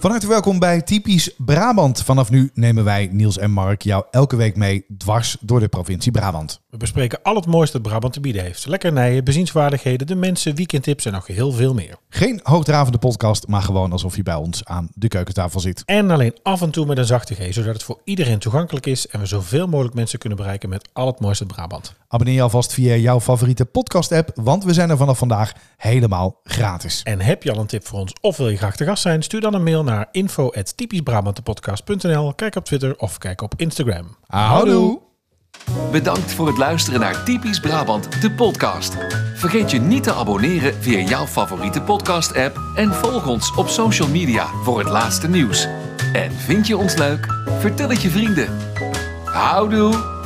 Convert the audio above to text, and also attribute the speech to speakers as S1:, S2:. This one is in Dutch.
S1: Van harte welkom bij Typisch Brabant. Vanaf nu nemen wij, Niels en Mark, jou elke week mee dwars door de provincie Brabant.
S2: We bespreken al het mooiste dat Brabant te bieden heeft. Lekkernijen, bezienswaardigheden, de mensen, weekendtips en nog heel veel meer.
S1: Geen hoogdravende podcast, maar gewoon alsof je bij ons aan de keukentafel zit.
S2: En alleen af en toe met een zachte G, zodat het voor iedereen toegankelijk is en we zoveel mogelijk mensen kunnen bereiken met al het mooiste Brabant.
S1: Abonneer je alvast via jouw favoriete podcast-app, want we zijn er vanaf vandaag helemaal gratis.
S2: En heb je al een tip voor ons of wil je graag te gast zijn? Stuur dan een mail naar info.typischbrabantepodcast.nl Kijk op Twitter of kijk op Instagram.
S1: Houdoe!
S3: Bedankt voor het luisteren naar Typisch Brabant, de podcast. Vergeet je niet te abonneren via jouw favoriete podcast-app en volg ons op social media voor het laatste nieuws. En vind je ons leuk? Vertel het je vrienden. Houdoe!